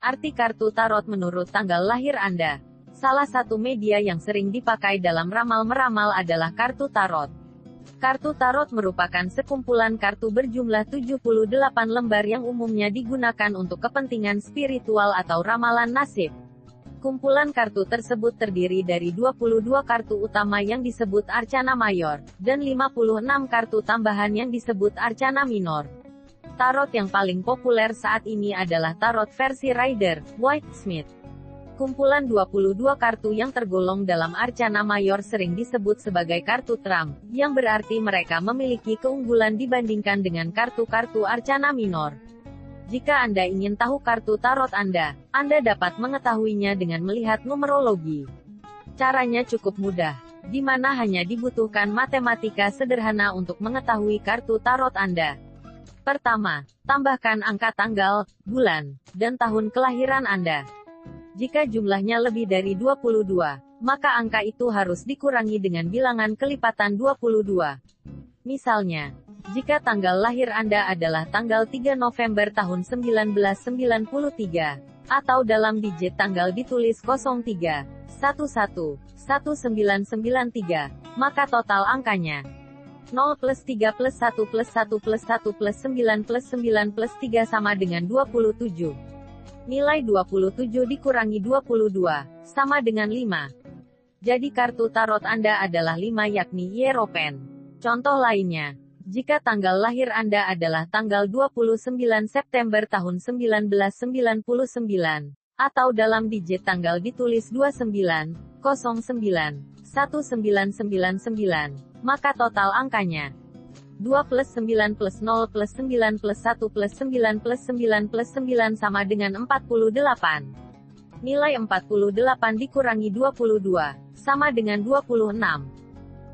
Arti kartu tarot menurut tanggal lahir Anda. Salah satu media yang sering dipakai dalam ramal-meramal adalah kartu tarot. Kartu tarot merupakan sekumpulan kartu berjumlah 78 lembar yang umumnya digunakan untuk kepentingan spiritual atau ramalan nasib. Kumpulan kartu tersebut terdiri dari 22 kartu utama yang disebut arcana mayor, dan 56 kartu tambahan yang disebut arcana minor. Tarot yang paling populer saat ini adalah tarot versi Rider, White Smith. Kumpulan 22 kartu yang tergolong dalam Arcana Mayor sering disebut sebagai kartu Trump, yang berarti mereka memiliki keunggulan dibandingkan dengan kartu-kartu Arcana Minor. Jika Anda ingin tahu kartu tarot Anda, Anda dapat mengetahuinya dengan melihat numerologi. Caranya cukup mudah, di mana hanya dibutuhkan matematika sederhana untuk mengetahui kartu tarot Anda. Pertama, tambahkan angka tanggal, bulan, dan tahun kelahiran Anda. Jika jumlahnya lebih dari 22, maka angka itu harus dikurangi dengan bilangan kelipatan 22. Misalnya, jika tanggal lahir Anda adalah tanggal 3 November tahun 1993, atau dalam digit tanggal ditulis 03, 11, 1993, maka total angkanya 0 plus 3 plus 1 plus 1 plus 1 plus 9 plus 9 plus 3 sama dengan 27. Nilai 27 dikurangi 22, sama dengan 5. Jadi kartu tarot Anda adalah 5 yakni Yeropen. Contoh lainnya, jika tanggal lahir Anda adalah tanggal 29 September tahun 1999, atau dalam digit tanggal ditulis 29, 09, 1999, maka total angkanya 2 plus 9 plus 0 plus 9 plus 1 plus 9 plus 9 plus 9 sama dengan 48. Nilai 48 dikurangi 22, sama dengan 26.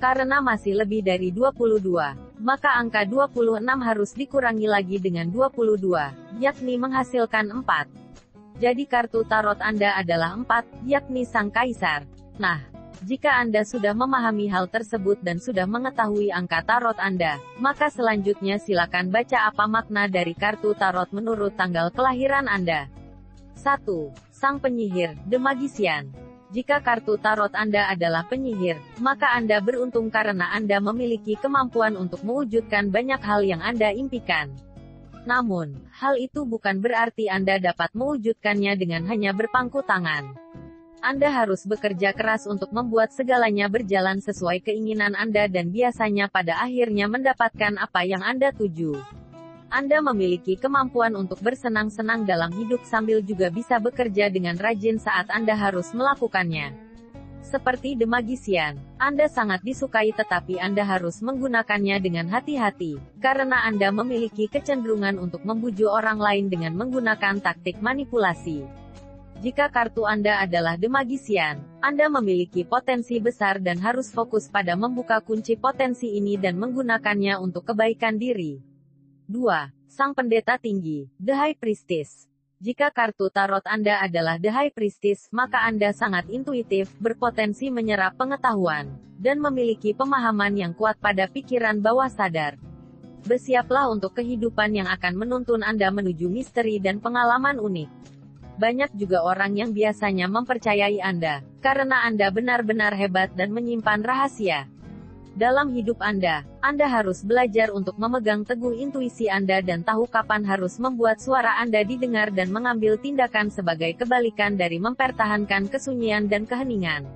Karena masih lebih dari 22, maka angka 26 harus dikurangi lagi dengan 22, yakni menghasilkan 4. Jadi kartu tarot Anda adalah 4, yakni Sang Kaisar. Nah, jika Anda sudah memahami hal tersebut dan sudah mengetahui angka tarot Anda, maka selanjutnya silakan baca apa makna dari kartu tarot menurut tanggal kelahiran Anda. 1. Sang penyihir, The Magician. Jika kartu tarot Anda adalah penyihir, maka Anda beruntung karena Anda memiliki kemampuan untuk mewujudkan banyak hal yang Anda impikan. Namun, hal itu bukan berarti Anda dapat mewujudkannya dengan hanya berpangku tangan. Anda harus bekerja keras untuk membuat segalanya berjalan sesuai keinginan Anda dan biasanya pada akhirnya mendapatkan apa yang Anda tuju. Anda memiliki kemampuan untuk bersenang-senang dalam hidup sambil juga bisa bekerja dengan rajin saat Anda harus melakukannya. Seperti The Magician, Anda sangat disukai tetapi Anda harus menggunakannya dengan hati-hati, karena Anda memiliki kecenderungan untuk membujuk orang lain dengan menggunakan taktik manipulasi. Jika kartu Anda adalah The Magician, Anda memiliki potensi besar dan harus fokus pada membuka kunci potensi ini dan menggunakannya untuk kebaikan diri. 2. Sang Pendeta Tinggi, The High Priestess. Jika kartu tarot Anda adalah The High Priestess, maka Anda sangat intuitif, berpotensi menyerap pengetahuan, dan memiliki pemahaman yang kuat pada pikiran bawah sadar. Bersiaplah untuk kehidupan yang akan menuntun Anda menuju misteri dan pengalaman unik banyak juga orang yang biasanya mempercayai Anda, karena Anda benar-benar hebat dan menyimpan rahasia. Dalam hidup Anda, Anda harus belajar untuk memegang teguh intuisi Anda dan tahu kapan harus membuat suara Anda didengar dan mengambil tindakan sebagai kebalikan dari mempertahankan kesunyian dan keheningan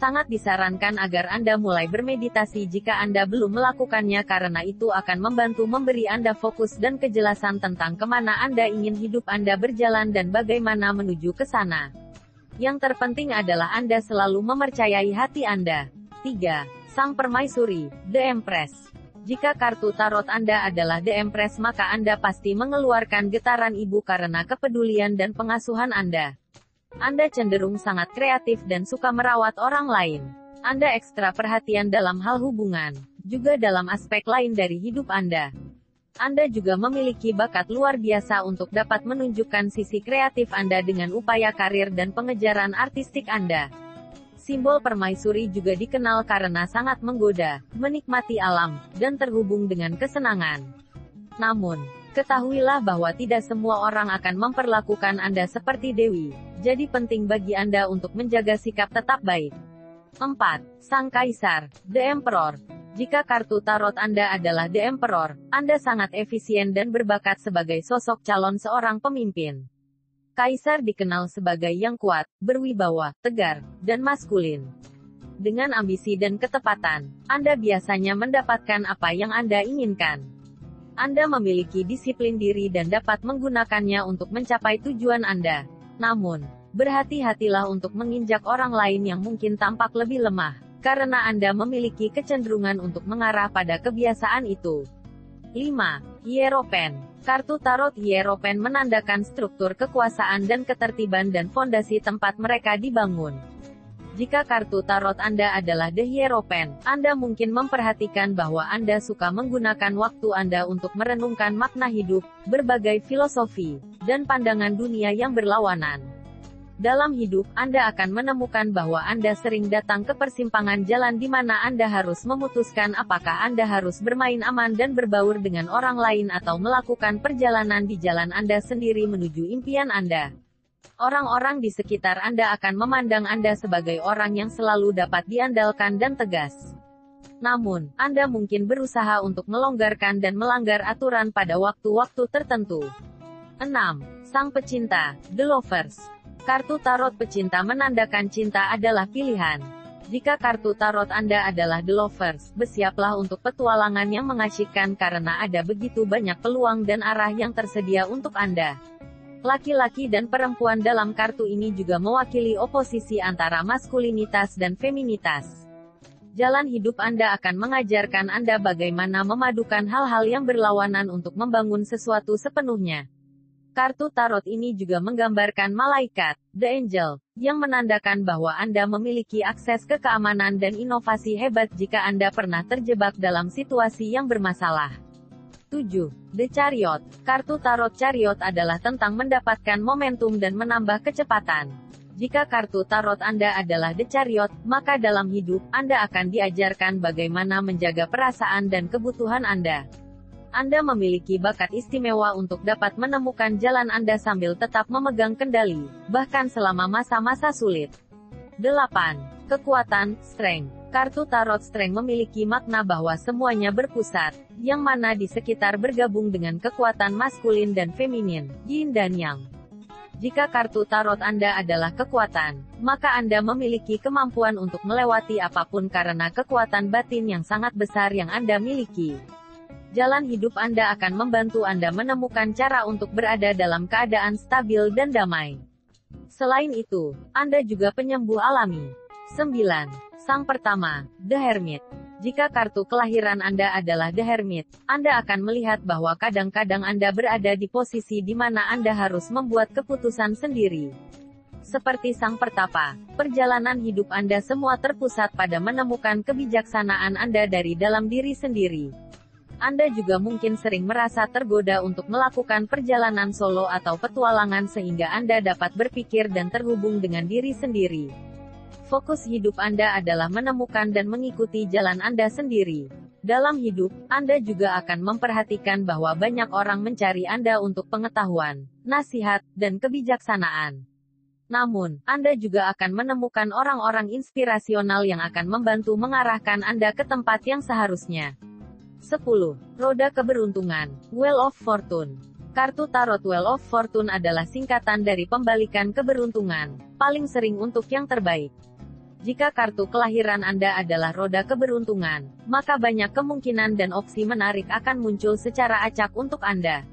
sangat disarankan agar Anda mulai bermeditasi jika Anda belum melakukannya karena itu akan membantu memberi Anda fokus dan kejelasan tentang ke mana Anda ingin hidup Anda berjalan dan bagaimana menuju ke sana. Yang terpenting adalah Anda selalu mempercayai hati Anda. 3. Sang Permaisuri, The Empress. Jika kartu tarot Anda adalah The Empress maka Anda pasti mengeluarkan getaran ibu karena kepedulian dan pengasuhan Anda. Anda cenderung sangat kreatif dan suka merawat orang lain. Anda ekstra perhatian dalam hal hubungan, juga dalam aspek lain dari hidup Anda. Anda juga memiliki bakat luar biasa untuk dapat menunjukkan sisi kreatif Anda dengan upaya karir dan pengejaran artistik Anda. Simbol permaisuri juga dikenal karena sangat menggoda, menikmati alam, dan terhubung dengan kesenangan. Namun, Ketahuilah bahwa tidak semua orang akan memperlakukan Anda seperti Dewi, jadi penting bagi Anda untuk menjaga sikap tetap baik. 4. Sang Kaisar, The Emperor. Jika kartu tarot Anda adalah The Emperor, Anda sangat efisien dan berbakat sebagai sosok calon seorang pemimpin. Kaisar dikenal sebagai yang kuat, berwibawa, tegar, dan maskulin. Dengan ambisi dan ketepatan, Anda biasanya mendapatkan apa yang Anda inginkan. Anda memiliki disiplin diri dan dapat menggunakannya untuk mencapai tujuan Anda. Namun, berhati-hatilah untuk menginjak orang lain yang mungkin tampak lebih lemah, karena Anda memiliki kecenderungan untuk mengarah pada kebiasaan itu. 5. Hieropen Kartu Tarot Hieropen menandakan struktur kekuasaan dan ketertiban dan fondasi tempat mereka dibangun. Jika kartu tarot Anda adalah The Hierophant, Anda mungkin memperhatikan bahwa Anda suka menggunakan waktu Anda untuk merenungkan makna hidup, berbagai filosofi, dan pandangan dunia yang berlawanan. Dalam hidup, Anda akan menemukan bahwa Anda sering datang ke persimpangan jalan di mana Anda harus memutuskan apakah Anda harus bermain aman dan berbaur dengan orang lain atau melakukan perjalanan di jalan Anda sendiri menuju impian Anda. Orang-orang di sekitar Anda akan memandang Anda sebagai orang yang selalu dapat diandalkan dan tegas. Namun, Anda mungkin berusaha untuk melonggarkan dan melanggar aturan pada waktu-waktu tertentu. 6. Sang Pecinta, The Lovers. Kartu Tarot Pecinta menandakan cinta adalah pilihan. Jika kartu tarot Anda adalah The Lovers, bersiaplah untuk petualangan yang mengasyikkan karena ada begitu banyak peluang dan arah yang tersedia untuk Anda. Laki-laki dan perempuan dalam kartu ini juga mewakili oposisi antara maskulinitas dan feminitas. Jalan hidup Anda akan mengajarkan Anda bagaimana memadukan hal-hal yang berlawanan untuk membangun sesuatu sepenuhnya. Kartu tarot ini juga menggambarkan malaikat, the angel, yang menandakan bahwa Anda memiliki akses ke keamanan dan inovasi hebat jika Anda pernah terjebak dalam situasi yang bermasalah. 7. The Chariot. Kartu Tarot Chariot adalah tentang mendapatkan momentum dan menambah kecepatan. Jika kartu tarot Anda adalah The Chariot, maka dalam hidup, Anda akan diajarkan bagaimana menjaga perasaan dan kebutuhan Anda. Anda memiliki bakat istimewa untuk dapat menemukan jalan Anda sambil tetap memegang kendali, bahkan selama masa-masa sulit. 8. Kekuatan, Strength. Kartu Tarot Strength memiliki makna bahwa semuanya berpusat, yang mana di sekitar bergabung dengan kekuatan maskulin dan feminin, yin dan yang. Jika kartu tarot Anda adalah kekuatan, maka Anda memiliki kemampuan untuk melewati apa pun karena kekuatan batin yang sangat besar yang Anda miliki. Jalan hidup Anda akan membantu Anda menemukan cara untuk berada dalam keadaan stabil dan damai. Selain itu, Anda juga penyembuh alami. 9. Sang pertama, The Hermit. Jika kartu kelahiran Anda adalah The Hermit, Anda akan melihat bahwa kadang-kadang Anda berada di posisi di mana Anda harus membuat keputusan sendiri. Seperti sang pertapa, perjalanan hidup Anda semua terpusat pada menemukan kebijaksanaan Anda dari dalam diri sendiri. Anda juga mungkin sering merasa tergoda untuk melakukan perjalanan solo atau petualangan sehingga Anda dapat berpikir dan terhubung dengan diri sendiri. Fokus hidup Anda adalah menemukan dan mengikuti jalan Anda sendiri. Dalam hidup, Anda juga akan memperhatikan bahwa banyak orang mencari Anda untuk pengetahuan, nasihat, dan kebijaksanaan. Namun, Anda juga akan menemukan orang-orang inspirasional yang akan membantu mengarahkan Anda ke tempat yang seharusnya. 10. Roda Keberuntungan, Wheel of Fortune. Kartu Tarot Wheel of Fortune adalah singkatan dari pembalikan keberuntungan, paling sering untuk yang terbaik. Jika kartu kelahiran Anda adalah roda keberuntungan, maka banyak kemungkinan dan opsi menarik akan muncul secara acak untuk Anda.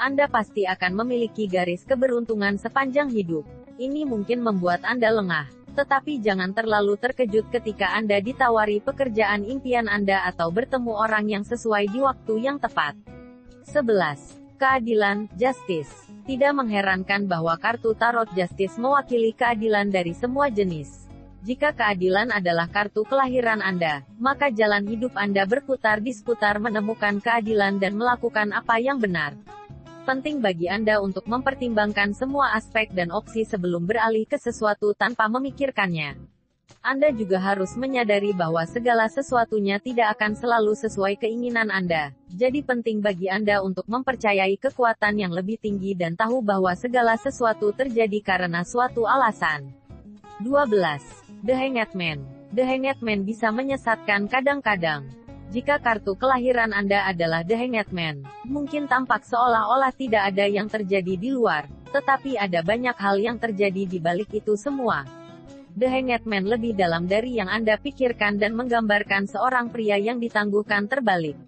Anda pasti akan memiliki garis keberuntungan sepanjang hidup. Ini mungkin membuat Anda lengah, tetapi jangan terlalu terkejut ketika Anda ditawari pekerjaan impian Anda atau bertemu orang yang sesuai di waktu yang tepat. 11. Keadilan, Justice. Tidak mengherankan bahwa kartu Tarot Justice mewakili keadilan dari semua jenis. Jika keadilan adalah kartu kelahiran Anda, maka jalan hidup Anda berputar di seputar menemukan keadilan dan melakukan apa yang benar. Penting bagi Anda untuk mempertimbangkan semua aspek dan opsi sebelum beralih ke sesuatu tanpa memikirkannya. Anda juga harus menyadari bahwa segala sesuatunya tidak akan selalu sesuai keinginan Anda. Jadi penting bagi Anda untuk mempercayai kekuatan yang lebih tinggi dan tahu bahwa segala sesuatu terjadi karena suatu alasan. 12. The Hanged Man. The Hanged Man bisa menyesatkan kadang-kadang. Jika kartu kelahiran Anda adalah The Hanged Man, mungkin tampak seolah-olah tidak ada yang terjadi di luar, tetapi ada banyak hal yang terjadi di balik itu semua. The Hanged Man lebih dalam dari yang Anda pikirkan dan menggambarkan seorang pria yang ditangguhkan terbalik.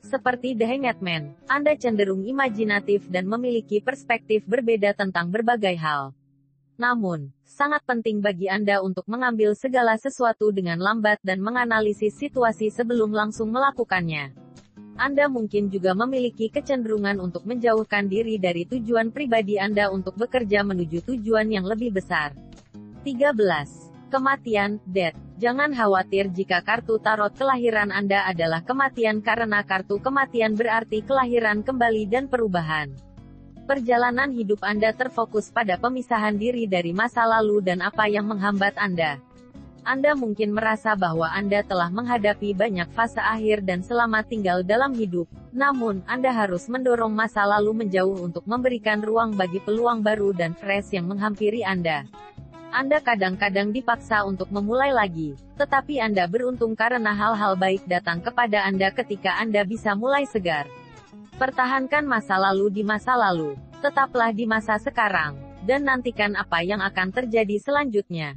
Seperti The Hanged Man, Anda cenderung imajinatif dan memiliki perspektif berbeda tentang berbagai hal. Namun, sangat penting bagi Anda untuk mengambil segala sesuatu dengan lambat dan menganalisis situasi sebelum langsung melakukannya. Anda mungkin juga memiliki kecenderungan untuk menjauhkan diri dari tujuan pribadi Anda untuk bekerja menuju tujuan yang lebih besar. 13. Kematian, death. Jangan khawatir jika kartu tarot kelahiran Anda adalah kematian karena kartu kematian berarti kelahiran kembali dan perubahan. Perjalanan hidup Anda terfokus pada pemisahan diri dari masa lalu dan apa yang menghambat Anda. Anda mungkin merasa bahwa Anda telah menghadapi banyak fase akhir dan selamat tinggal dalam hidup, namun Anda harus mendorong masa lalu menjauh untuk memberikan ruang bagi peluang baru dan fresh yang menghampiri Anda. Anda kadang-kadang dipaksa untuk memulai lagi, tetapi Anda beruntung karena hal-hal baik datang kepada Anda ketika Anda bisa mulai segar. Pertahankan masa lalu di masa lalu, tetaplah di masa sekarang, dan nantikan apa yang akan terjadi selanjutnya.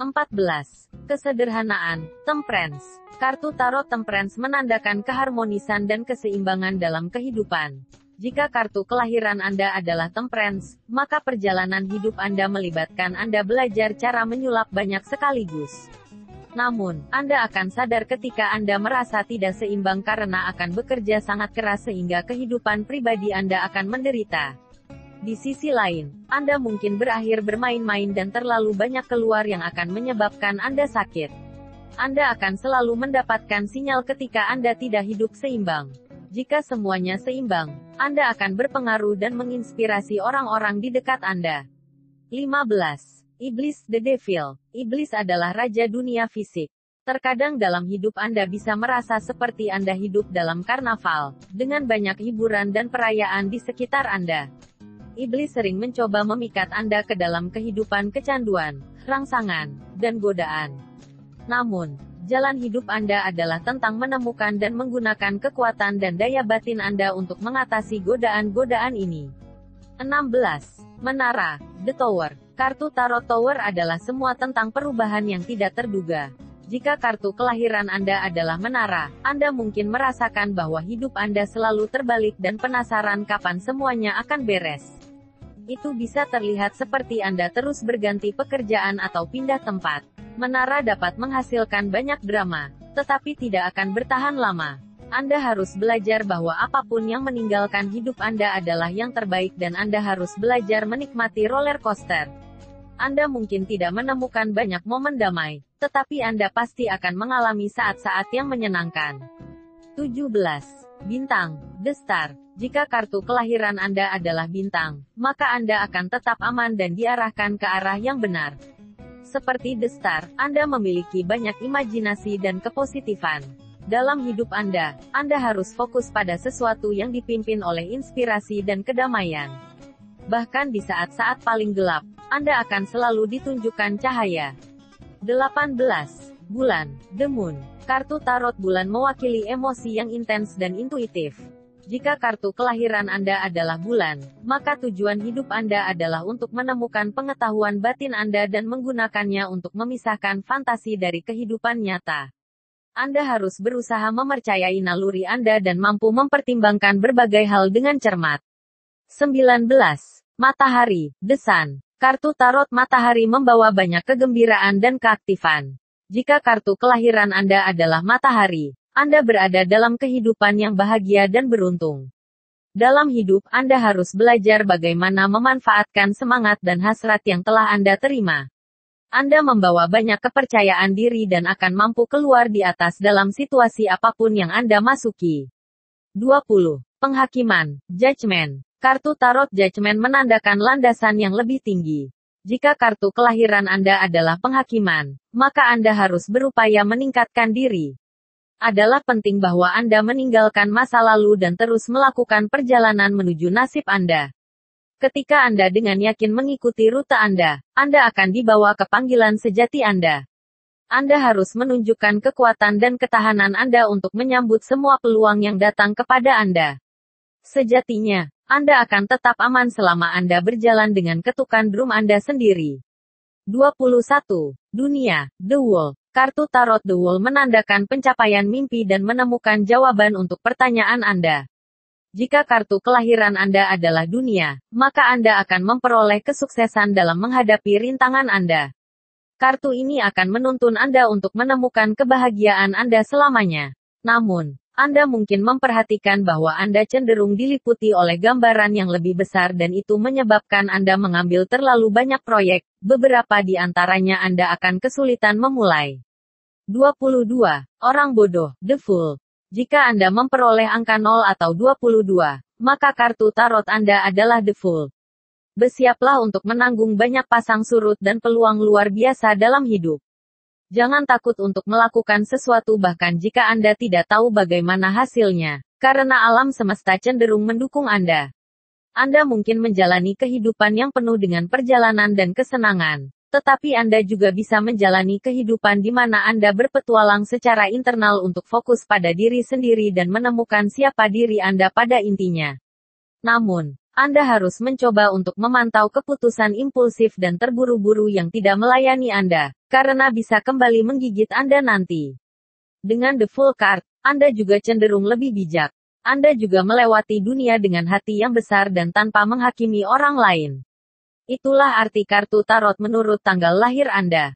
14. Kesederhanaan, Temperance. Kartu Tarot Temperance menandakan keharmonisan dan keseimbangan dalam kehidupan. Jika kartu kelahiran Anda adalah temperance, maka perjalanan hidup Anda melibatkan Anda belajar cara menyulap banyak sekaligus. Namun, Anda akan sadar ketika Anda merasa tidak seimbang karena akan bekerja sangat keras sehingga kehidupan pribadi Anda akan menderita. Di sisi lain, Anda mungkin berakhir bermain-main dan terlalu banyak keluar yang akan menyebabkan Anda sakit. Anda akan selalu mendapatkan sinyal ketika Anda tidak hidup seimbang. Jika semuanya seimbang, Anda akan berpengaruh dan menginspirasi orang-orang di dekat Anda. 15. Iblis the Devil. Iblis adalah raja dunia fisik. Terkadang dalam hidup Anda bisa merasa seperti Anda hidup dalam karnaval, dengan banyak hiburan dan perayaan di sekitar Anda. Iblis sering mencoba memikat Anda ke dalam kehidupan kecanduan, rangsangan, dan godaan. Namun, Jalan hidup Anda adalah tentang menemukan dan menggunakan kekuatan dan daya batin Anda untuk mengatasi godaan-godaan ini. 16. Menara, The Tower. Kartu Tarot Tower adalah semua tentang perubahan yang tidak terduga. Jika kartu kelahiran Anda adalah menara, Anda mungkin merasakan bahwa hidup Anda selalu terbalik dan penasaran kapan semuanya akan beres. Itu bisa terlihat seperti Anda terus berganti pekerjaan atau pindah tempat. Menara dapat menghasilkan banyak drama, tetapi tidak akan bertahan lama. Anda harus belajar bahwa apa pun yang meninggalkan hidup Anda adalah yang terbaik dan Anda harus belajar menikmati roller coaster. Anda mungkin tidak menemukan banyak momen damai, tetapi Anda pasti akan mengalami saat-saat yang menyenangkan. 17. Bintang, The Star. Jika kartu kelahiran Anda adalah bintang, maka Anda akan tetap aman dan diarahkan ke arah yang benar. Seperti The Star, Anda memiliki banyak imajinasi dan kepositifan. Dalam hidup Anda, Anda harus fokus pada sesuatu yang dipimpin oleh inspirasi dan kedamaian. Bahkan di saat-saat paling gelap, Anda akan selalu ditunjukkan cahaya. 18. Bulan, The Moon. Kartu tarot bulan mewakili emosi yang intens dan intuitif. Jika kartu kelahiran Anda adalah bulan, maka tujuan hidup Anda adalah untuk menemukan pengetahuan batin Anda dan menggunakannya untuk memisahkan fantasi dari kehidupan nyata. Anda harus berusaha mempercayai naluri Anda dan mampu mempertimbangkan berbagai hal dengan cermat. 19. Matahari, The Sun. Kartu tarot matahari membawa banyak kegembiraan dan keaktifan. Jika kartu kelahiran Anda adalah matahari, anda berada dalam kehidupan yang bahagia dan beruntung. Dalam hidup, Anda harus belajar bagaimana memanfaatkan semangat dan hasrat yang telah Anda terima. Anda membawa banyak kepercayaan diri dan akan mampu keluar di atas dalam situasi apa pun yang Anda masuki. 20. Penghakiman, Judgment. Kartu Tarot Judgment menandakan landasan yang lebih tinggi. Jika kartu kelahiran Anda adalah penghakiman, maka Anda harus berupaya meningkatkan diri. Adalah penting bahwa Anda meninggalkan masa lalu dan terus melakukan perjalanan menuju nasib Anda. Ketika Anda dengan yakin mengikuti rute Anda, Anda akan dibawa ke panggilan sejati Anda. Anda harus menunjukkan kekuatan dan ketahanan Anda untuk menyambut semua peluang yang datang kepada Anda. Sejatinya, anda akan tetap aman selama Anda berjalan dengan ketukan drum Anda sendiri. 21. Dunia, The Wall. Kartu Tarot The Wall menandakan pencapaian mimpi dan menemukan jawaban untuk pertanyaan Anda. Jika kartu kelahiran Anda adalah dunia, maka Anda akan memperoleh kesuksesan dalam menghadapi rintangan Anda. Kartu ini akan menuntun Anda untuk menemukan kebahagiaan Anda selamanya. Namun, anda mungkin memperhatikan bahwa Anda cenderung diliputi oleh gambaran yang lebih besar dan itu menyebabkan Anda mengambil terlalu banyak proyek, beberapa di antaranya Anda akan kesulitan memulai. 22. Orang bodoh, The Fool. Jika Anda memperoleh angka 0 atau 22, maka kartu tarot Anda adalah The Fool. Bersiaplah untuk menanggung banyak pasang surut dan peluang luar biasa dalam hidup. Jangan takut untuk melakukan sesuatu bahkan jika Anda tidak tahu bagaimana hasilnya, karena alam semesta cenderung mendukung Anda. Anda mungkin menjalani kehidupan yang penuh dengan perjalanan dan kesenangan, tetapi Anda juga bisa menjalani kehidupan di mana Anda berpetualang secara internal untuk fokus pada diri sendiri dan menemukan siapa diri Anda pada intinya. Namun, anda harus mencoba untuk memantau keputusan impulsif dan terburu-buru yang tidak melayani Anda, karena bisa kembali menggigit Anda nanti. Dengan the full card, Anda juga cenderung lebih bijak. Anda juga melewati dunia dengan hati yang besar dan tanpa menghakimi orang lain. Itulah arti kartu tarot menurut tanggal lahir Anda.